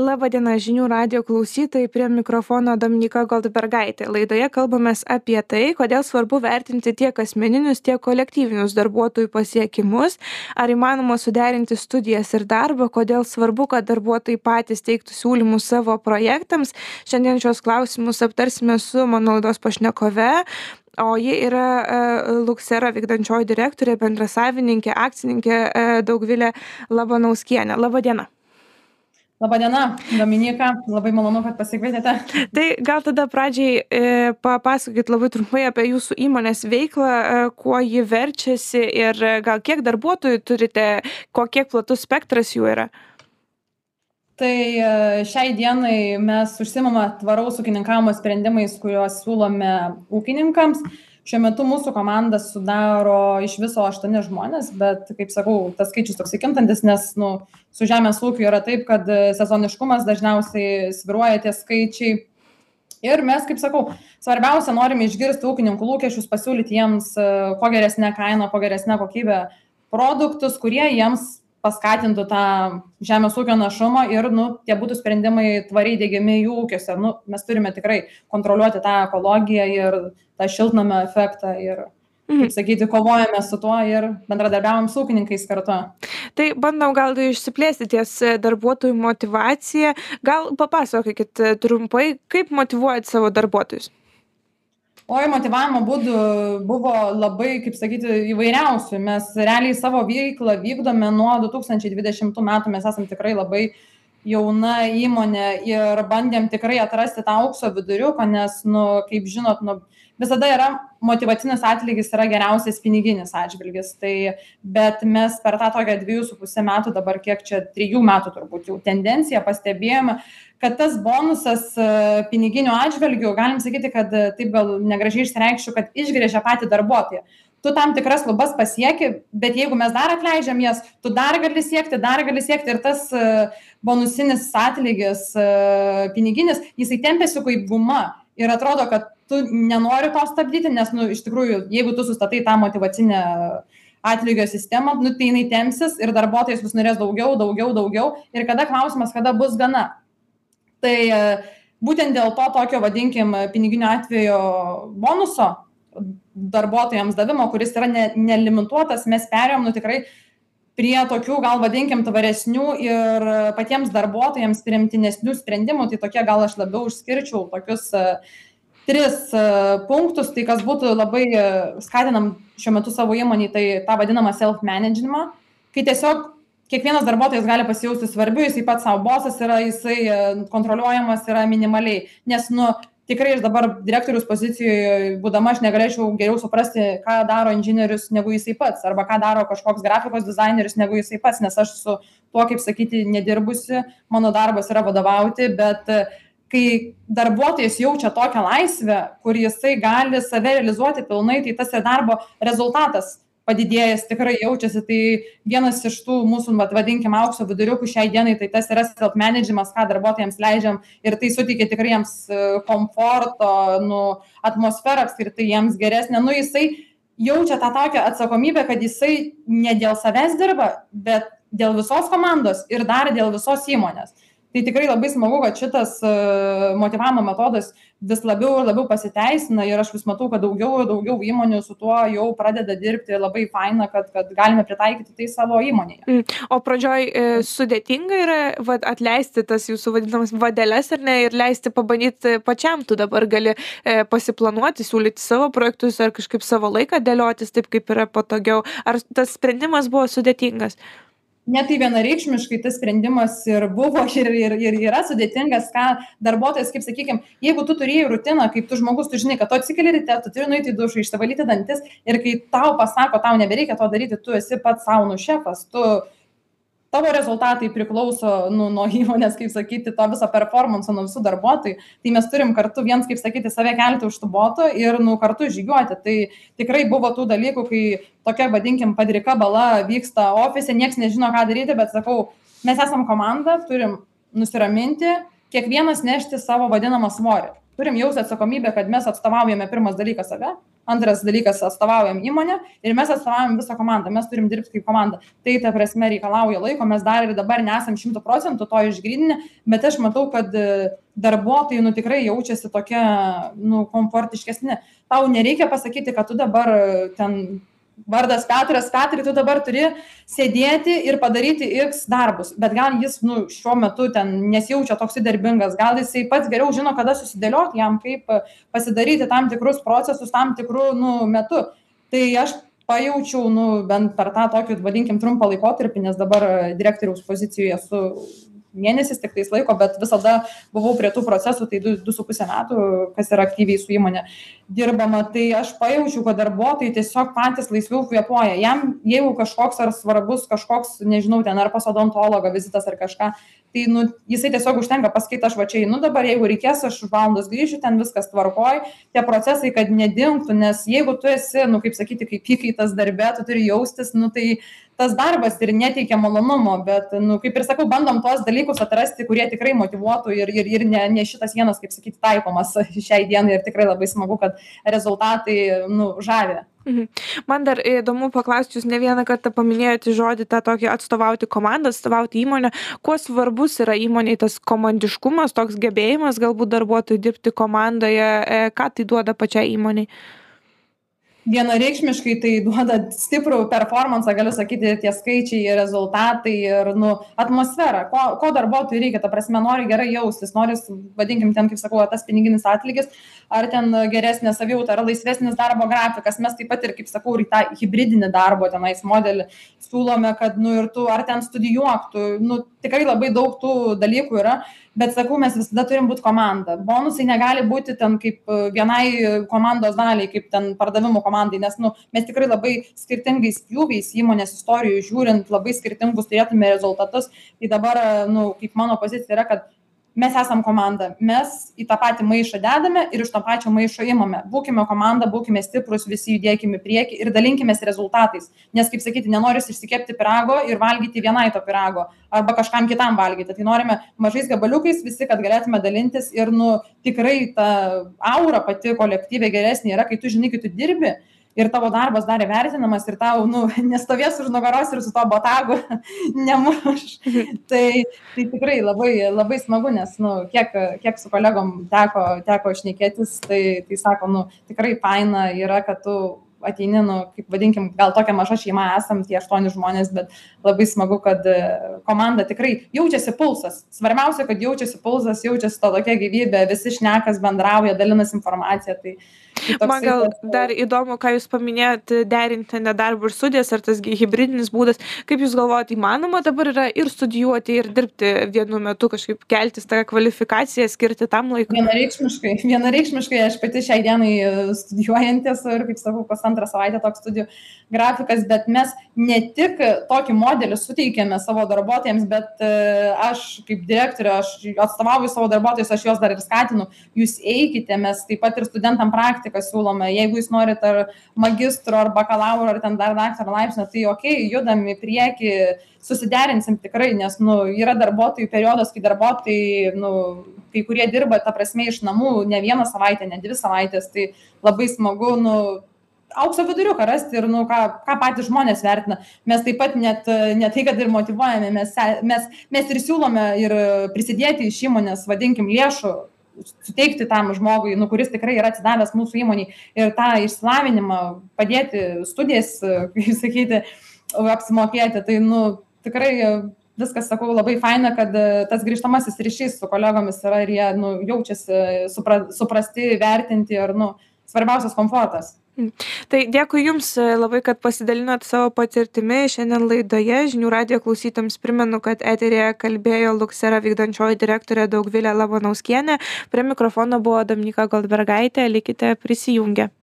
Labadiena žinių radio klausytojai, prie mikrofono Dominika Goldbergaitė. Laidoje kalbamės apie tai, kodėl svarbu vertinti tiek asmeninius, tiek kolektyvinius darbuotojų pasiekimus, ar įmanoma suderinti studijas ir darbą, kodėl svarbu, kad darbuotojai patys teiktų siūlymus savo projektams. Šiandien šios klausimus aptarsime su mano laidos pašnekove, o ji yra e, Luksera vykdančioji direktorė, bendrasavininkė, akcininkė e, Daugvilė Labanauskienė. Labadiena. Labadiena, Dominika, labai malonu, kad pasikvietėte. Tai gal tada pradžiai e, papasakokit labai trumpai apie jūsų įmonės veiklą, e, kuo ji verčiasi ir e, gal kiek darbuotojų turite, kokiek platus spektras jų yra. Tai e, šiai dienai mes užsimame tvaraus ūkininkavimo sprendimais, kuriuos siūlome ūkininkams. E, šiuo metu mūsų komandą sudaro iš viso aštuoni žmonės bet kaip sakau tas skaičius toksai kintantis nes nu su žemės ūkiu yra taip kad sezoniškumas dažniausiai svyruoja tie skaičiai. Ir mes kaip sakau svarbiausia norime išgirsti ūkininkų lūkesčius pasiūlyti jiems kuo geresne kaina kuo geresne kokybe produktus kurie jiems paskatintų tą žemės ūkio našumą ir nu tie būtų sprendimai tvariai diegiami jų ūkiuose. Nu mes turime tikrai kontroliuoti tą ekologiją ir tą šiltnamio efektą ir kaip mhm. sakyti kovojame su tuo ir bendradarbiaujam su ūkininkais kartu. Tai bandom gal išsiplėsti ties darbuotojų motyvacija gal papasakokit trumpai kaip motyvuojat savo darbuotojus oi motyvavimo būdų buvo labai kaip sakyti įvairiausių. Mes realiai savo veiklą vykdome nuo du tūkstančiai dvidešimtų metų. Mes esam tikrai labai jauna įmonė ir bandėm tikrai atrasti tą aukso viduriuką nes nu kaip žinot nu visada yra motyvacinis atlygis yra geriausias piniginis atžvilgis. Tai bet mes per tą tokią dviejų su puse metų dabar kiek čia trijų metų turbūt jau tendenciją pastebėjome kad tas bonusas e, piniginiu atžvilgiu galim sakyti kad taip gal negražiai išsireikšiu kad išgręžia patį darbuotoją tu tam tikras lubas pasieki bet jeigu mes dar atleidžiam jas tu dar gali siekti dar gali siekti. Ir tas e, bonusinis atlygis piniginis jisai tempiasi kaip guma ir atrodo kad tu nenori to stabdyti nes nu iš tikrųjų jeigu tu sustatai tą motyvacinę atlygio sistemą nu tai jinai tempsis ir darbuotojas vis norės daugiau daugiau daugiau. Ir kada klausimas kada bus gana. Tai būtent dėl to tokio vadinkim piniginio atvejo bonuso darbuotojams davimo kuris yra ne nelimituotas mes perėjom nu tikrai prie tokių gal vadinkim tvaresnių ir patiems darbuotojams priimtinesnių sprendimų. Tai tokie gal aš labiau išskirčiau tokius tris e, punktus. Tai kas būtų labai e, skatinam šiuo metu savo įmonėj tai tą vadinamą self menedžinimą kai tiesiog kiekvienas darbuotojas gali pasijausti svarbiu jisai pats sau bosas yra jisai kontroliuojamas yra minimaliai. Nes nu tikrai aš dabar direktoriaus pozicijoj būdama aš negalėčiau geriau suprasti ką daro inžinierius negu jisai pats arba ką daro kažkoks grafikos dizaineris negu jisai pats nes aš su tuo kaip sakyti nedirbusi mano darbas yra vadovauti bet kai darbuotojas jaučia tokią laisvę kur jisai gali save realizuoti pilnai tai tas ir darbo rezultatas padidėjęs tikrai jaučiasi. Tai vienas iš tų mūsų vat vadinkim aukso viduriukų šiai dienai tai tas yra self menedžimas ką darbuotojams leidžiam. Ir tai suteikia tikrai jiems e, komforto nu atmosferą apskritai jiems geresnę. Nu jisai jaučia tą tokią atsakomybę kad jisai ne dėl savęs dirba bet dėl visos komandos ir dar dėl visos įmonės tai tikrai labai smagu kad šitas e, motyvavimo metodas vis labiau ir labiau pasiteisina ir aš vis matau kad daugiau ir daugiau įmonių su tuo jau pradeda dirbti labai faina kad kad galime pritaikyti tai savo įmonėje. Mm. o pradžioj e, sudėtinga yra vat atleisti tas jūsų vadinamas vadeles ar ne ir leisti pabandyt pačiam tu dabar gali e, pasiplanuoti siūlyti savo projektus ar kažkaip savo laiką dėliotis taip kaip yra patogiau. Ar tas sprendimas buvo sudėtingas ne tai vienareikšmiškai tas sprendimas ir buvo ir ir ir yra sudėtingas ką darbuotojas kaip sakykim jeigu tu turėjai rutiną kaip tu žmogus tu žinai kad tu atsikeli ryte tu turi nueiti į dušą išsivalyti dantis ir kai tau pasako tau nebereikia to daryti tu esi pats sau nu šefas tu tavo rezultatai priklauso nu nuo įmonės kaip sakyti to viso performanso nuo visų darbuotojų. Tai mes turim kartu viens kaip sakyti save kelti už tų botų ir nu kartu žygiuoti. Tai tikrai buvo tų dalykų kai tokia vadinkim padrika bala vyksta ofise nieks nežino ką daryti bet sakau mes esam komanda turim nusiraminti kiekvienas nešti savo vadinamą svorį. Turim jausti atsakomybę kad mes atstovaujame pirmas dalykas save antras dalykas atstovaujam įmonę ir mes atstovaujam visą komandą mes turim dirbt kaip komanda. Tai ta prasme reikalauja laiko mes dar ir dabar nesam šimtu procentų to išgryninę bet aš matau kad darbuotojai nu tikrai jaučiasi tokie nu komfortiškesni. Tau nereikia pasakyti kad tu dabar ten vardas petras petrai tu dabar turi sėdėti ir padaryti iks darbus. Bet gal jis nu šiuo metu ten nesijaučia toksai darbingas gal jisai pats geriau žino kada susidėliot jam kaip pasidaryti tam tikrus procesus tam tikru nu metu. Tai aš pajaučiau nu bent per tą tokį vadinkim trumpą laikotarpį nes dabar direktoriaus pozicijoj esu mėnesis tiktais laiko bet visada buvau prie tų procesų tai du du su puse metų kas yra aktyviai su įmone dirbama. Tai aš pajaučiau kad darbuotojai tiesiog patys laisviau kvėpuoja. Jam jeigu kažkoks ar svarbus kažkoks nežinau ten ar pas odontologą vizitas ar kažką tai nu jisai tiesiog užtenka pasakyt aš va čia einu dabar jeigu reikės aš už valandos grįšiu ten viskas tvarkoj. Tie procesai kad nedingtų nes jeigu tu esi nu kaip sakyti kaip įkaitas darbe tu turi jaustis nu tai tas darbas ir neteikia malonumo bet nu kaip ir sakau bandom tuos dalykus atrasti kurie tikrai motyvuotų ir ir ir ne ne šitas vienas kaip sakyt taikomas šiai dienai ir tikrai labai smagu kad rezultatai nu žavi Mhm. Man dar įdomu paklausti, jūs ne vieną kartą paminėjote žodį tą tokį atstovauti komandą, atstovauti įmonę. Kuo svarbus yra įmoniai tas komandiškumas, toks gebėjimas galbūt darbuotojų dirbti komandoje, e, ką tai duoda pačiai įmoniai? Vienareikšmiškai tai duoda stiprų performansą galiu sakyti tie skaičiai rezultatai ir nu atmosfera. Ko ko darbuotojui reikia? Ta prasme nori gerai jaustis noris vadinkim ten kaip sakau tas piniginis atlygis ar ten geresnė savijauta ar laisvesnis darbo grafikas. Mes taip pat ir kaip sakau ir tą hibridinį darbo tenais modelį siūlome kad nu ir tu ar ten studijuok tu nu tikrai labai daug tų dalykų yra bet sakau mes visada turim būt komanda. Bonusai negali būti ten kaip vienai komandos daliai kaip ten pardavimų komandai nes nu mes tikrai labai skirtingais pjūviais įmonės istorijoj žiūrint labai skirtingus turėtume rezultatus. Tai dabar nu kaip mano pozicija yra kad mes esam komanda. Mes į tą patį maišą dedame ir iš to pačio maišo imame. Būkime komanda būkime stiprūs visi judėkim į priekį ir dalinkimės rezultatais. Nes kaip sakyti nenorisi išsikepti pyrago ir valgyti vienai to pyrago arba kažkam kitam valgyti. Tai norime mažais gabaliukais visi kad galėtume dalintis ir nu tikrai ta aura pati kolektyve geresnė yra kai tu žinai kai tu dirbi ir tavo darbas dar įvertinamas ir tau nu nestovės už nugaros ir su tuo botagu nemuš. Tai tai tikrai labai labai smagu nes nu kiek kiek su kolegom teko teko šnekėtis tai tai sako nu tikrai faina yra kad tu ateini nu kaip vadinkim gal tokia maža šeima esam tie aštuoni žmonės bet labai smagu kad komanda tikrai jaučiasi pulsas svarbiausia kad jaučiasi pulsas jaučiasi ta tokia gyvybė visi šnekas bendrauja dalinasi informacija tai Tai Man gal dar įdomu, ką Jūs paminėjot, derinti nedarbą ir studijas, ar tas hybridinis būdas. Kaip Jūs galvojate, įmanoma dabar yra ir studijuoti, ir dirbti vienu metu, kažkaip keltis tą kvalifikaciją, skirti tam laikui? Vienareikšmiškai, vienareikšmiškai aš pati šiai dienai e, studijuojantis ir, kaip sakau, kas antrą savaitę toks studijų grafikas, bet mes ne tik tokį modelį suteikėme savo darbuotojams, bet e, aš kaip direktorė, aš atstovauju savo darbuotojus, aš juos dar ir skatinu, jūs eikite, mes taip pat ir studentam praktiką siūlome. Jeigu jūs norit ar magistro ar bakalauro ar ten dar daktaro laipsnio tai okei judam į priekį susiderinsim tikrai nes nu yra darbuotojų periodas kai darbuotojai nu kai kurie dirba ta prasme iš namų ne vieną savaitę ne dvi savaites tai labai smagu nu aukso viduriuką rasti ir nu ką ką patys žmonės vertina. Mes taip pat net ne tai kad ir motyvuojame mes mes mes ir siūlome ir prisidėti iš įmonės vadinkim lėšų suteikti tam žmogui nu kuris tikrai yra atsidavęs mūsų įmonei ir tą išsilavinimą padėti studijas kaip sakyti apsimokėti tai nu tikrai viskas sakau labai faina kad tas grįžtamasis ryšys su kolegomis yra ir jie nu jaučiasi supra suprasti įvertinti ir nu svarbiausias komfortas Tai dėkui Jums e, labai, kad pasidalinot savo patirtimi šiandien laidoje. Žinių radijo klausytams primenu, kad eterėje kalbėjo Luksera vykdančioji direktorė Daugvilė Labanauskienė. Prie mikrofono buvo Dominika Goldbergaitė. Likite prisijungę.